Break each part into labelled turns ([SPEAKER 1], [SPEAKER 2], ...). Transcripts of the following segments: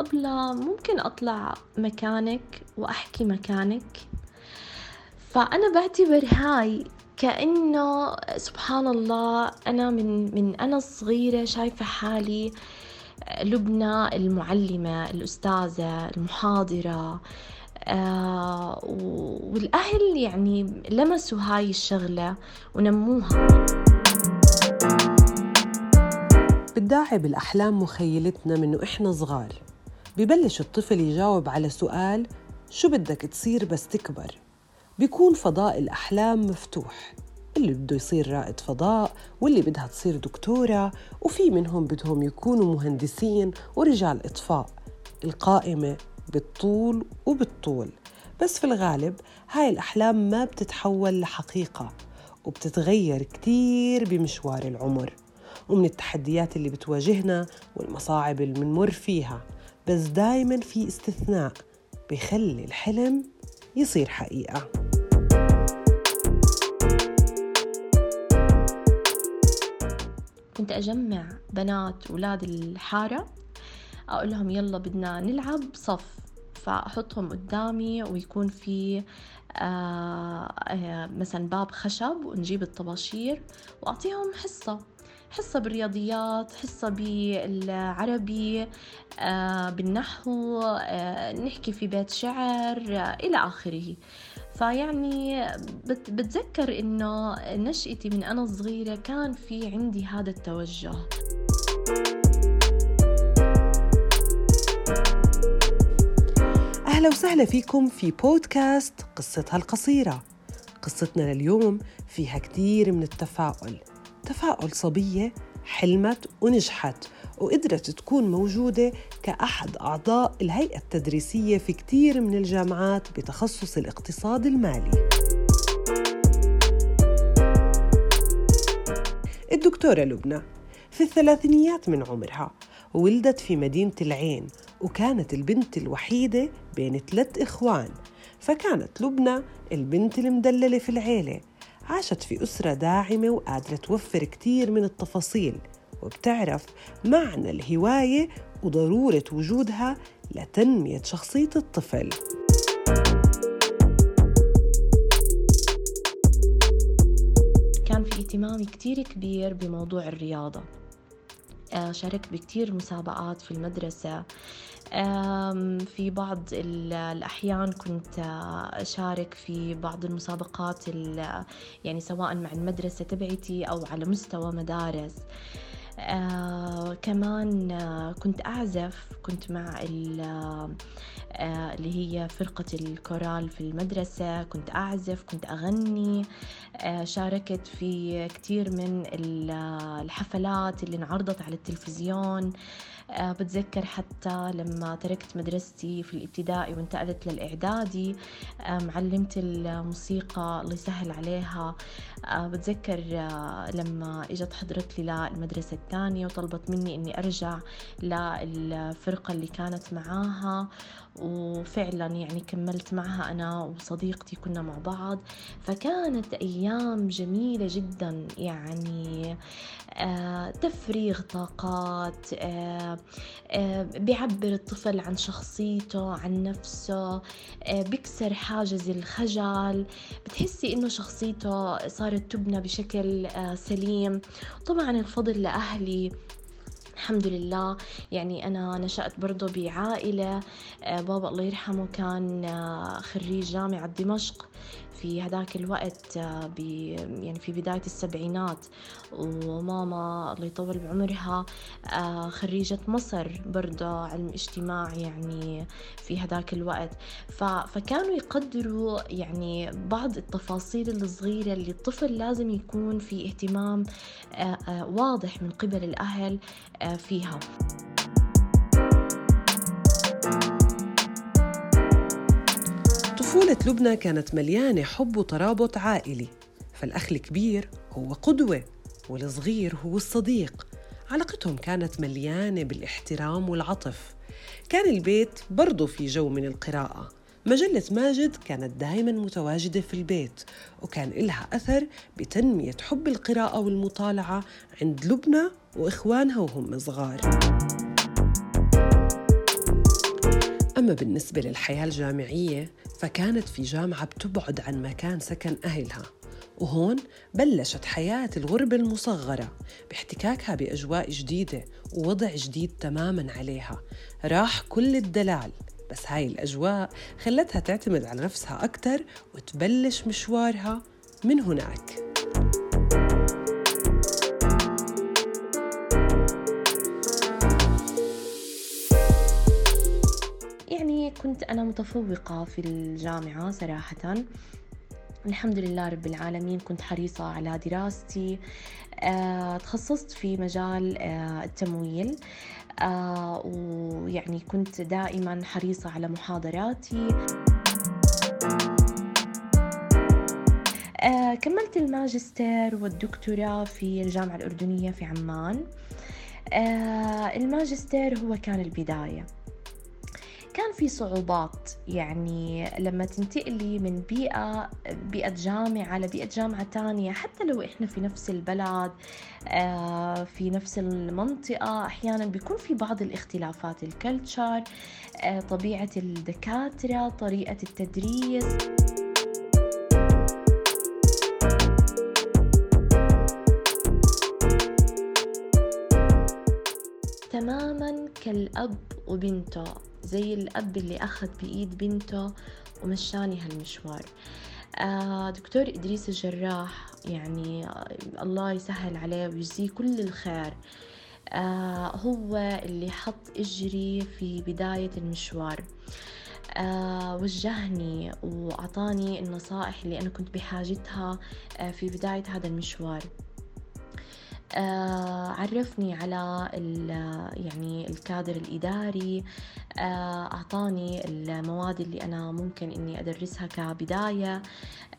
[SPEAKER 1] أبلة ممكن أطلع مكانك وأحكي مكانك. فأنا بعتبر هاي كأنه سبحان الله أنا من من أنا صغيرة شايفة حالي لبنى المعلمة الأستاذة المحاضرة آه والأهل يعني لمسوا هاي الشغلة ونموها.
[SPEAKER 2] بتداعب بالأحلام مخيلتنا منه إحنا صغار. ببلش الطفل يجاوب على سؤال شو بدك تصير بس تكبر؟ بيكون فضاء الأحلام مفتوح اللي بده يصير رائد فضاء واللي بدها تصير دكتورة وفي منهم بدهم يكونوا مهندسين ورجال إطفاء القائمة بالطول وبالطول. بس في الغالب هاي الأحلام ما بتتحول لحقيقة وبتتغير كتير بمشوار العمر ومن التحديات اللي بتواجهنا والمصاعب اللي بنمر فيها. بس دايما في استثناء بيخلي الحلم يصير حقيقة.
[SPEAKER 1] كنت أجمع بنات ولاد الحارة أقول لهم يلا بدنا نلعب صف فأحطهم قدامي ويكون في آه آه مثلا باب خشب ونجيب الطباشير وأعطيهم حصة. حصة بالرياضيات حصة بالعربي آه بالنحو آه نحكي في بيت شعر آه إلى آخره. فيعني بتذكر إنه نشأتي من أنا صغيرة كان في عندي هذا التوجه.
[SPEAKER 2] أهلا وسهلا فيكم في بودكاست قصتها القصيرة. قصتنا لليوم فيها كتير من التفاؤل. تفاؤل صبية حلمت ونجحت وقدرت تكون موجودة كأحد أعضاء الهيئة التدريسية في كتير من الجامعات بتخصص الاقتصاد المالي. الدكتورة لبنى في الثلاثينيات من عمرها ولدت في مدينة العين وكانت البنت الوحيدة بين ثلاث إخوان فكانت لبنى البنت المدللة في العيلة. عاشت في أسرة داعمة وقادرة توفر كتير من التفاصيل وبتعرف معنى الهواية وضرورة وجودها لتنمية شخصية الطفل.
[SPEAKER 1] كان في اهتمام كتير كبير بموضوع الرياضة. آه، شاركت بكتير مسابقات في المدرسة. في بعض الأحيان كنت أشارك في بعض المسابقات يعني سواء مع المدرسة تبعتي أو على مستوى مدارس. آه كمان آه كنت أعزف كنت مع آه اللي هي فرقة الكورال في المدرسة كنت أعزف كنت أغني. آه شاركت في كتير من الحفلات اللي انعرضت على التلفزيون. آه بتذكر حتى لما تركت مدرستي في الابتدائي وانتقلت للإعدادي آه معلمة الموسيقى الله يسهل عليها. آه بتذكر آه لما إجت حضرت لي للمدرسة الثانية وطلبت مني إني أرجع للفرقة اللي كانت معاها. وفعلا يعني كملت معها أنا وصديقتي كنا مع بعض. فكانت أيام جميلة جدا يعني آه تفريغ طاقات آه آه بيعبر الطفل عن شخصيته عن نفسه بيكسر حاجز الخجل. بتحسي إنه شخصيته صارت تبنى بشكل سليم. طبعا الفضل لأهلي الحمد لله. يعني أنا نشأت برضه بعائلة بابا الله يرحمه كان خريج جامعة دمشق. في هذاك الوقت آه، يعني في بداية السبعينات وماما الله يطول بعمرها آه، خريجة مصر برضه علم اجتماع يعني في هذاك الوقت. فكانوا يقدروا يعني بعض التفاصيل الصغيرة اللي الطفل لازم يكون في اهتمام آه، واضح من قبل الأهل فيها.
[SPEAKER 2] طفولة لبنى كانت مليانة حب وترابط عائلي. فالأخ الكبير هو قدوة والصغير هو الصديق. علاقتهم كانت مليانة بالاحترام والعطف. كان البيت برضو في جو من القراءة. مجلة ماجد كانت دائما متواجدة في البيت وكان إلها أثر بتنمية حب القراءة والمطالعة عند لبنى وإخوانها وهم صغار. أما بالنسبة للحياة الجامعية فكانت في جامعة بتبعد عن مكان سكن أهلها وهون بلشت حياة الغربة المصغرة باحتكاكها بأجواء جديدة ووضع جديد تماما عليها. راح كل الدلال بس هاي الأجواء خلتها تعتمد على نفسها أكثر وتبلش مشوارها من هناك.
[SPEAKER 1] كنت أنا متفوقة في الجامعة صراحة. الحمد لله رب العالمين كنت حريصة على دراستي. آه، تخصصت في مجال آه، التمويل. آه، ويعني كنت دائما حريصة على محاضراتي. كملت الماجستير والدكتوراه في الجامعة الأردنية في عمان. الماجستير هو كان البداية. كان في صعوبات. يعني لما تنتقلي من بيئة بيئة جامعة لبيئة جامعة تانية حتى لو إحنا في نفس البلد آه، في نفس المنطقة أحيانا بيكون في بعض الاختلافات. الكلتشر آه، طبيعة الدكاترة طريقة التدريس. تماما كالأب وبنته. زي الأب اللي أخذ بإيد بنته ومشاني هالمشوار. آه دكتور إدريس الجراح يعني الله يسهل عليه ويجزيه كل الخير. آه هو اللي حط إجري في بداية المشوار. آه وجهني وأعطاني النصائح اللي أنا كنت بحاجتها في بداية هذا المشوار. عرفني على يعني الكادر الإداري. آه، أعطاني المواد اللي أنا ممكن إني أدرسها كبداية.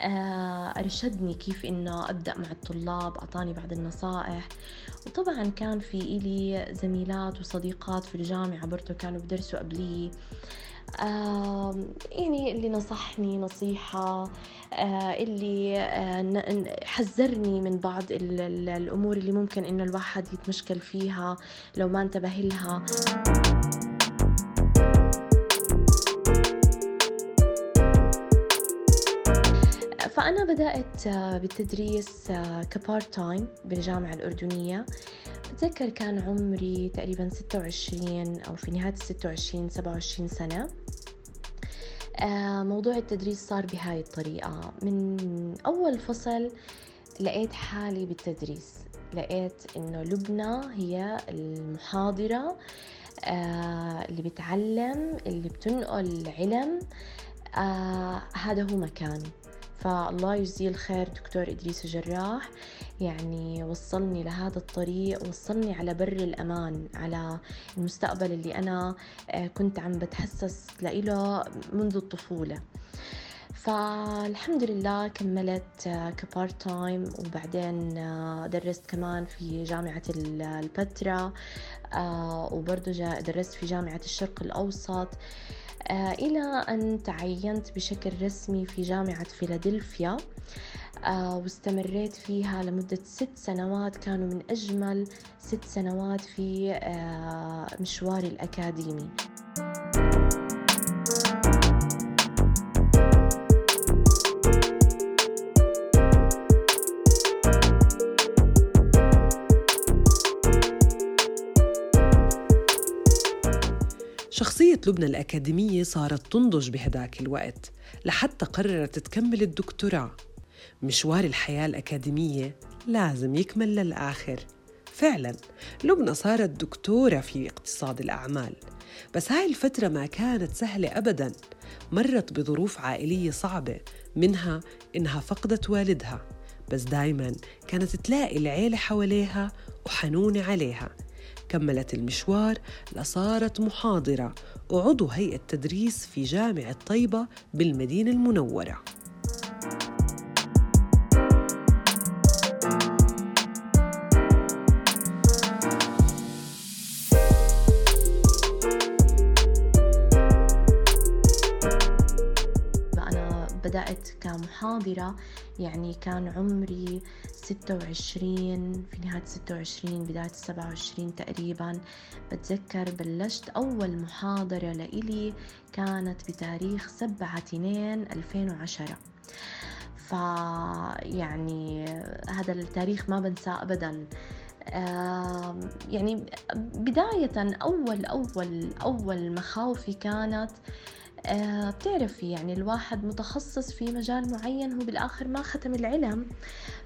[SPEAKER 1] آه، أرشدني كيف إنه أبدأ مع الطلاب أعطاني بعض النصائح. وطبعا كان في إلي زميلات وصديقات في الجامعة برضو كانوا بدرسوا قبلي. يعني اللي نصحني نصيحة آه، اللي آه، حذرني من بعض الأمور اللي ممكن إنه الواحد يتمشكل فيها لو ما انتبه لها. فأنا بدأت آه، بالتدريس كبارت تايم بالجامعة الأردنية. بتذكر كان عمري تقريبا 26 أو في نهاية 26 27 سنة. آه، موضوع التدريس صار بهاي الطريقة. من أول فصل لقيت حالي بالتدريس. لقيت إنه لبنى هي المحاضرة آه، اللي بتعلم اللي بتنقل علم آه، هذا هو مكاني. فالله يجزيه الخير دكتور إدريس الجراح. يعني وصلني لهذا الطريق وصلني على بر الأمان على المستقبل اللي أنا آه، كنت عم بتحسس لإله منذ الطفولة. فالحمد لله كملت آه، ك part time وبعدين آه، درست كمان في جامعة البتراء وبرضه درست في جامعة الشرق الأوسط. إلى أن تعينت بشكل رسمي في جامعة فيلادلفيا. واستمريت فيها لمدة ست سنوات. كانوا من أجمل ست سنوات في آه، مشواري الأكاديمي.
[SPEAKER 2] شخصية لبنى الأكاديمية صارت تنضج بهداك الوقت لحتى قررت تكمل الدكتوراه. مشوار الحياة الأكاديمية لازم يكمل للآخر. فعلا لبنى صارت دكتورة في اقتصاد الأعمال بس هاي الفترة ما كانت سهلة أبدا. مرت بظروف عائلية صعبة منها إنها فقدت والدها بس دايما كانت تلاقي العيلة حواليها وحنونة عليها. كملت المشوار لصارت محاضرة وعضو هيئة تدريس في جامعة طيبة بالمدينة المنورة.
[SPEAKER 1] بدأت كمحاضرة يعني كان عمري ستة وعشرين في نهاية ستة وعشرين بداية السبعة وعشرين تقريبا. بتذكر بلشت أول محاضرة لإلي كانت بتاريخ سبعة اثنين ألفين وعشرة. فيعني هذا التاريخ ما بنساه أبدا. يعني بداية أول أول أول مخاوفي كانت آه بتعرفي يعني الواحد متخصص في مجال معين هو بالآخر ما ختم العلم.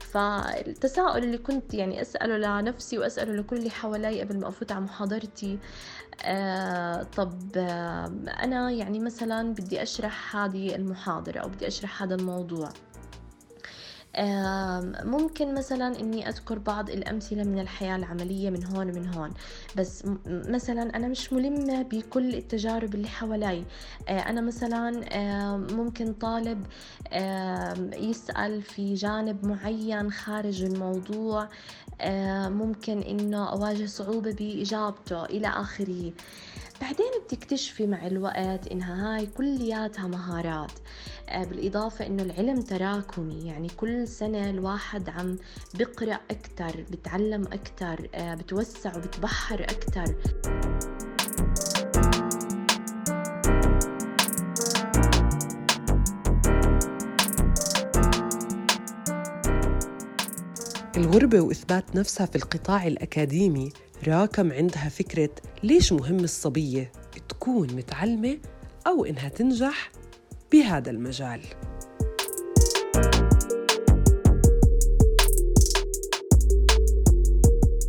[SPEAKER 1] فالتساؤل اللي كنت يعني أسأله لنفسي وأسأله لكل اللي حوالي قبل ما أفوت على محاضرتي آه طب آه أنا يعني مثلا بدي أشرح هذه المحاضرة أو بدي أشرح هذا الموضوع. ممكن مثلا إني أذكر بعض الأمثلة من الحياة العملية من هون ومن هون. بس مثلا أنا مش ملمة بكل التجارب اللي حوالي. آه، أنا مثلا ممكن طالب يسأل في جانب معين خارج الموضوع. ممكن إنه أواجه صعوبة بإجابته إلى آخره. بعدين بتكتشفي مع الوقت إنها هاي كلياتها مهارات. آه، بالإضافة إنه العلم تراكمي. يعني كل سنة الواحد عم بقرأ أكتر بتعلم أكتر آه، بتوسع وبتبحر أكتر.
[SPEAKER 2] الغربة وإثبات نفسها في القطاع الأكاديمي راكم عندها فكرة ليش مهم الصبية تكون متعلمة أو إنها تنجح؟ بهذا المجال.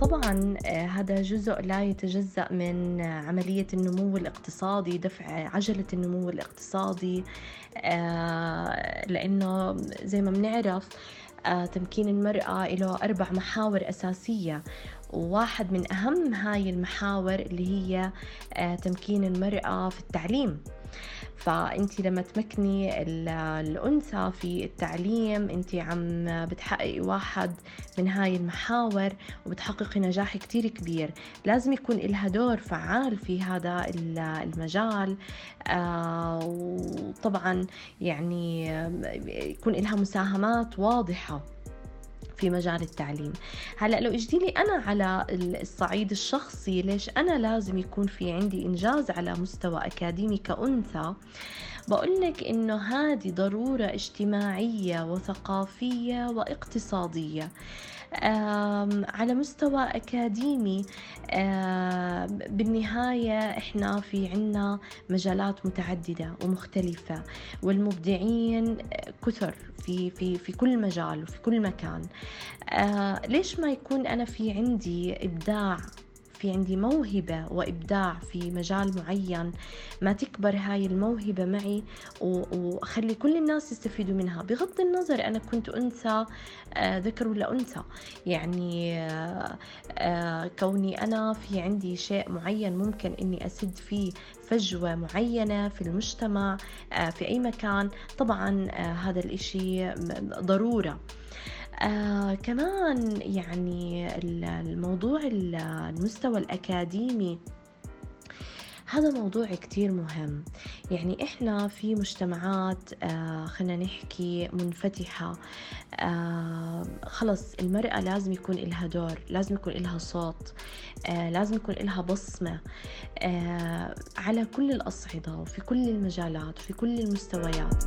[SPEAKER 1] طبعا آه، هذا جزء لا يتجزأ من عملية النمو الاقتصادي دفع عجلة النمو الاقتصادي آه، لأنه زي ما بنعرف آه، تمكين المرأة له أربع محاور أساسية. وواحد من أهم هاي المحاور اللي هي تمكين المرأة في التعليم. فانت لما تمكني الأنثى في التعليم انت عم بتحققي واحد من هاي المحاور وبتحققي نجاح كتير كبير. لازم يكون لها دور فعال في هذا المجال. آه، وطبعا يعني يكون لها مساهمات واضحة. في مجال التعليم. هلا لو اجدي لي أنا على الصعيد الشخصي ليش أنا لازم يكون في عندي إنجاز على مستوى أكاديمي كأنثى؟ بقول لك إنه هذه ضرورة اجتماعية وثقافية واقتصادية. على مستوى أكاديمي بالنهاية إحنا في عنا مجالات متعددة ومختلفة والمبدعين كثر في في في كل مجال وفي كل مكان. آه، ليش ما يكون أنا في عندي إبداع في عندي موهبة وإبداع في مجال معين ما تكبر هاي الموهبة معي وأخلي كل الناس يستفيدوا منها. بغض النظر أنا كنت أنثى آه، ذكر ولا أنثى. يعني آه، آه، كوني أنا في عندي شيء معين ممكن إني أسد فيه فجوة معينة في المجتمع في أي مكان طبعا هذا الإشي ضرورة. آه كمان يعني الموضوع المستوى الأكاديمي هذا موضوع كتير مهم. يعني إحنا في مجتمعات آه خلينا نحكي منفتحة آه خلص المرأة لازم يكون إلها دور لازم يكون إلها صوت آه لازم يكون إلها بصمة آه على كل الأصعدة وفي كل المجالات وفي كل المستويات.